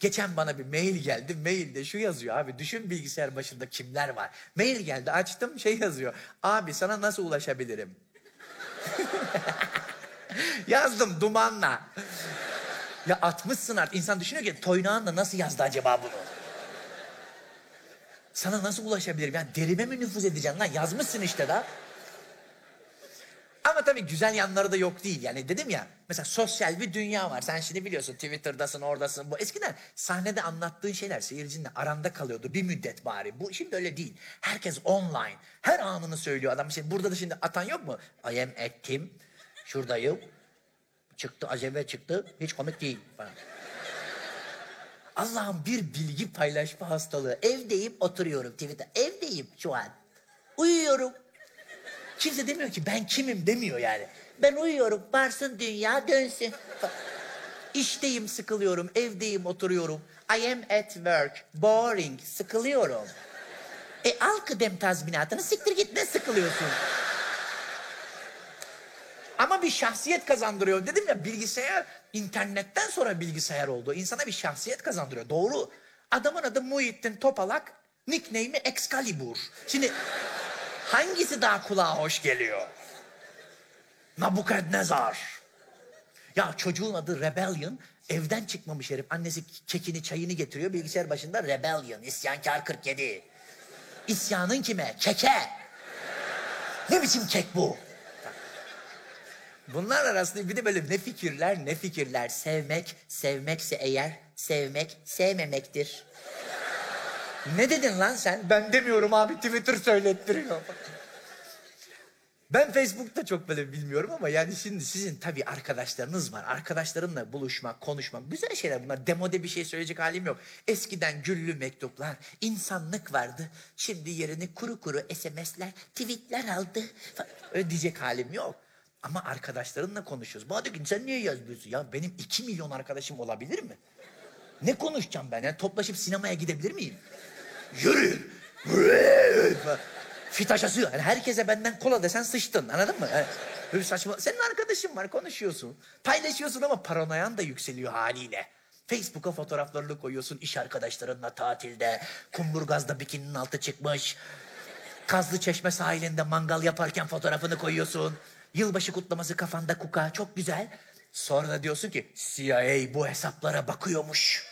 Geçen bana bir mail geldi. Mailde şu yazıyor abi. Düşün bilgisayar başında kimler var. Mail geldi açtım şey yazıyor. Abi sana nasıl ulaşabilirim? Yazdım dumanla. Ya atmışsın artık. İnsan düşünüyor ki toynağınla nasıl yazdı acaba bunu? Sana nasıl ulaşabilirim? Yani derime mi nüfuz edeceksin lan? Yazmışsın işte da. Tabii güzel yanları da yok değil. Yani dedim ya mesela sosyal bir dünya var. Sen şimdi biliyorsun Twitter'dasın oradasın. Bu eskiden sahnede anlattığın şeyler seyircinle aranda kalıyordu bir müddet bari. Bu şimdi öyle değil. Herkes online. Her anını söylüyor adam. Şimdi burada da şimdi atan yok mu? I am at Tim. Şuradayım. Çıktı acebe çıktı. Hiç komik değil falan. Allah'ım bir bilgi paylaşma hastalığı. Evdeyim oturuyorum Twitter. Evdeyim şu an. Uyuyorum. Kimse demiyor ki ben kimim demiyor yani. Ben uyuyorum, varsın dünya dönsün. İşteyim, sıkılıyorum, evdeyim, oturuyorum. I am at work, boring, sıkılıyorum. E al kıdem tazminatını, siktir git ne sıkılıyorsun? Ama bir şahsiyet kazandırıyor. Dedim ya bilgisayar internetten sonra bilgisayar oldu. İnsana bir şahsiyet kazandırıyor. Doğru. Adamın adı Muhittin Topalak, nickname'i Excalibur. Şimdi hangisi daha kulağa hoş geliyor? Nabukadnezar. Ya çocuğun adı Rebellion. Evden çıkmamış herif. Annesi kekini çayını getiriyor. Bilgisayar başında Rebellion. İsyankar 47. İsyanın kime? Keke. Ne biçim kek bu? Bunlar arasında bir de böyle ne fikirler ne fikirler. Sevmek, sevmekse eğer sevmek sevmemektir. Ne dedin lan sen? Ben demiyorum abi Twitter söylettiriyor. Ben Facebook'ta çok böyle bilmiyorum ama yani şimdi sizin tabii arkadaşlarınız var. Arkadaşlarınla buluşmak, konuşmak güzel şeyler bunlar. Demode bir şey söyleyecek halim yok. Eskiden güllü mektuplar, insanlık vardı. Şimdi yerini kuru kuru SMS'ler, tweetler aldı. Öyle diyecek halim yok. Ama arkadaşlarınla konuşuyoruz. Bana diyor ki sen niye yazmıyorsun? Ya benim iki milyon arkadaşım olabilir mi? Ne konuşacağım ben? Yani toplaşıp sinemaya gidebilir miyim? Yürüyün. Fitaşası. Yani herkese benden kola desen sıçtın. Anladın mı? Yani böyle saçma. Senin arkadaşın var konuşuyorsun. Paylaşıyorsun ama paranoyan da yükseliyor haliyle. Facebook'a fotoğraflarını koyuyorsun iş arkadaşlarınla tatilde. Kumburgaz'da bikininin altı çıkmış. Kazlı Çeşme sahilinde mangal yaparken fotoğrafını koyuyorsun. Yılbaşı kutlaması kafanda kuka çok güzel. Sonra da diyorsun ki CIA bu hesaplara bakıyormuş.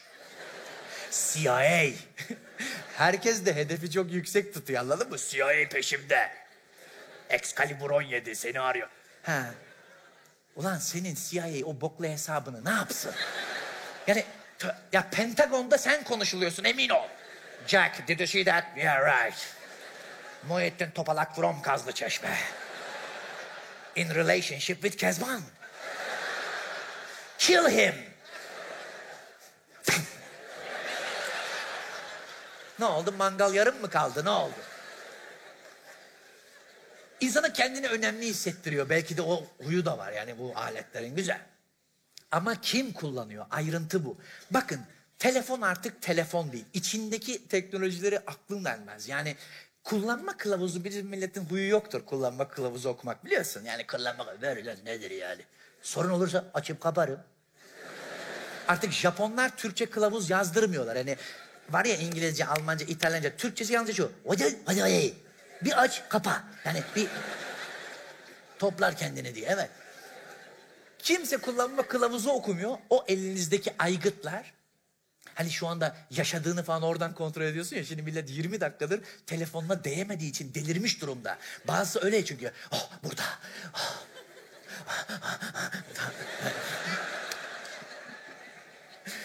CIA. Herkes de hedefi çok yüksek tutuyor anladın mı? CIA peşimde. Excalibur 17 seni arıyor. Ha. Ulan senin CIA o boklu hesabını ne yapsın? Yani ya Pentagon'da sen konuşuluyorsun emin ol. Jack did you see that? Yeah right. Muhittin Topalak from Kazlı Çeşme. In relationship with Kezban. Kill him. ne oldu? Mangal yarım mı kaldı? Ne oldu? İnsana kendini önemli hissettiriyor. Belki de o huyu da var yani bu aletlerin güzel. Ama kim kullanıyor? Ayrıntı bu. Bakın telefon artık telefon değil. İçindeki teknolojileri aklın ermez. Yani kullanma kılavuzu bizim milletin huyu yoktur. Kullanma kılavuzu okumak biliyorsun. Yani kullanma böyle nedir yani? Sorun olursa açıp kaparım. Artık Japonlar Türkçe kılavuz yazdırmıyorlar. Hani var ya İngilizce, Almanca, İtalyanca, Türkçesi yalnızca şu. Hadi hadi hadi. Bir aç kapa. Yani bir toplar kendini diye evet. Kimse kullanma kılavuzu okumuyor. O elinizdeki aygıtlar Hani şu anda yaşadığını falan oradan kontrol ediyorsun ya. Şimdi millet 20 dakikadır telefonla değemediği için delirmiş durumda. Bazısı öyle çünkü. Oh burada. Oh.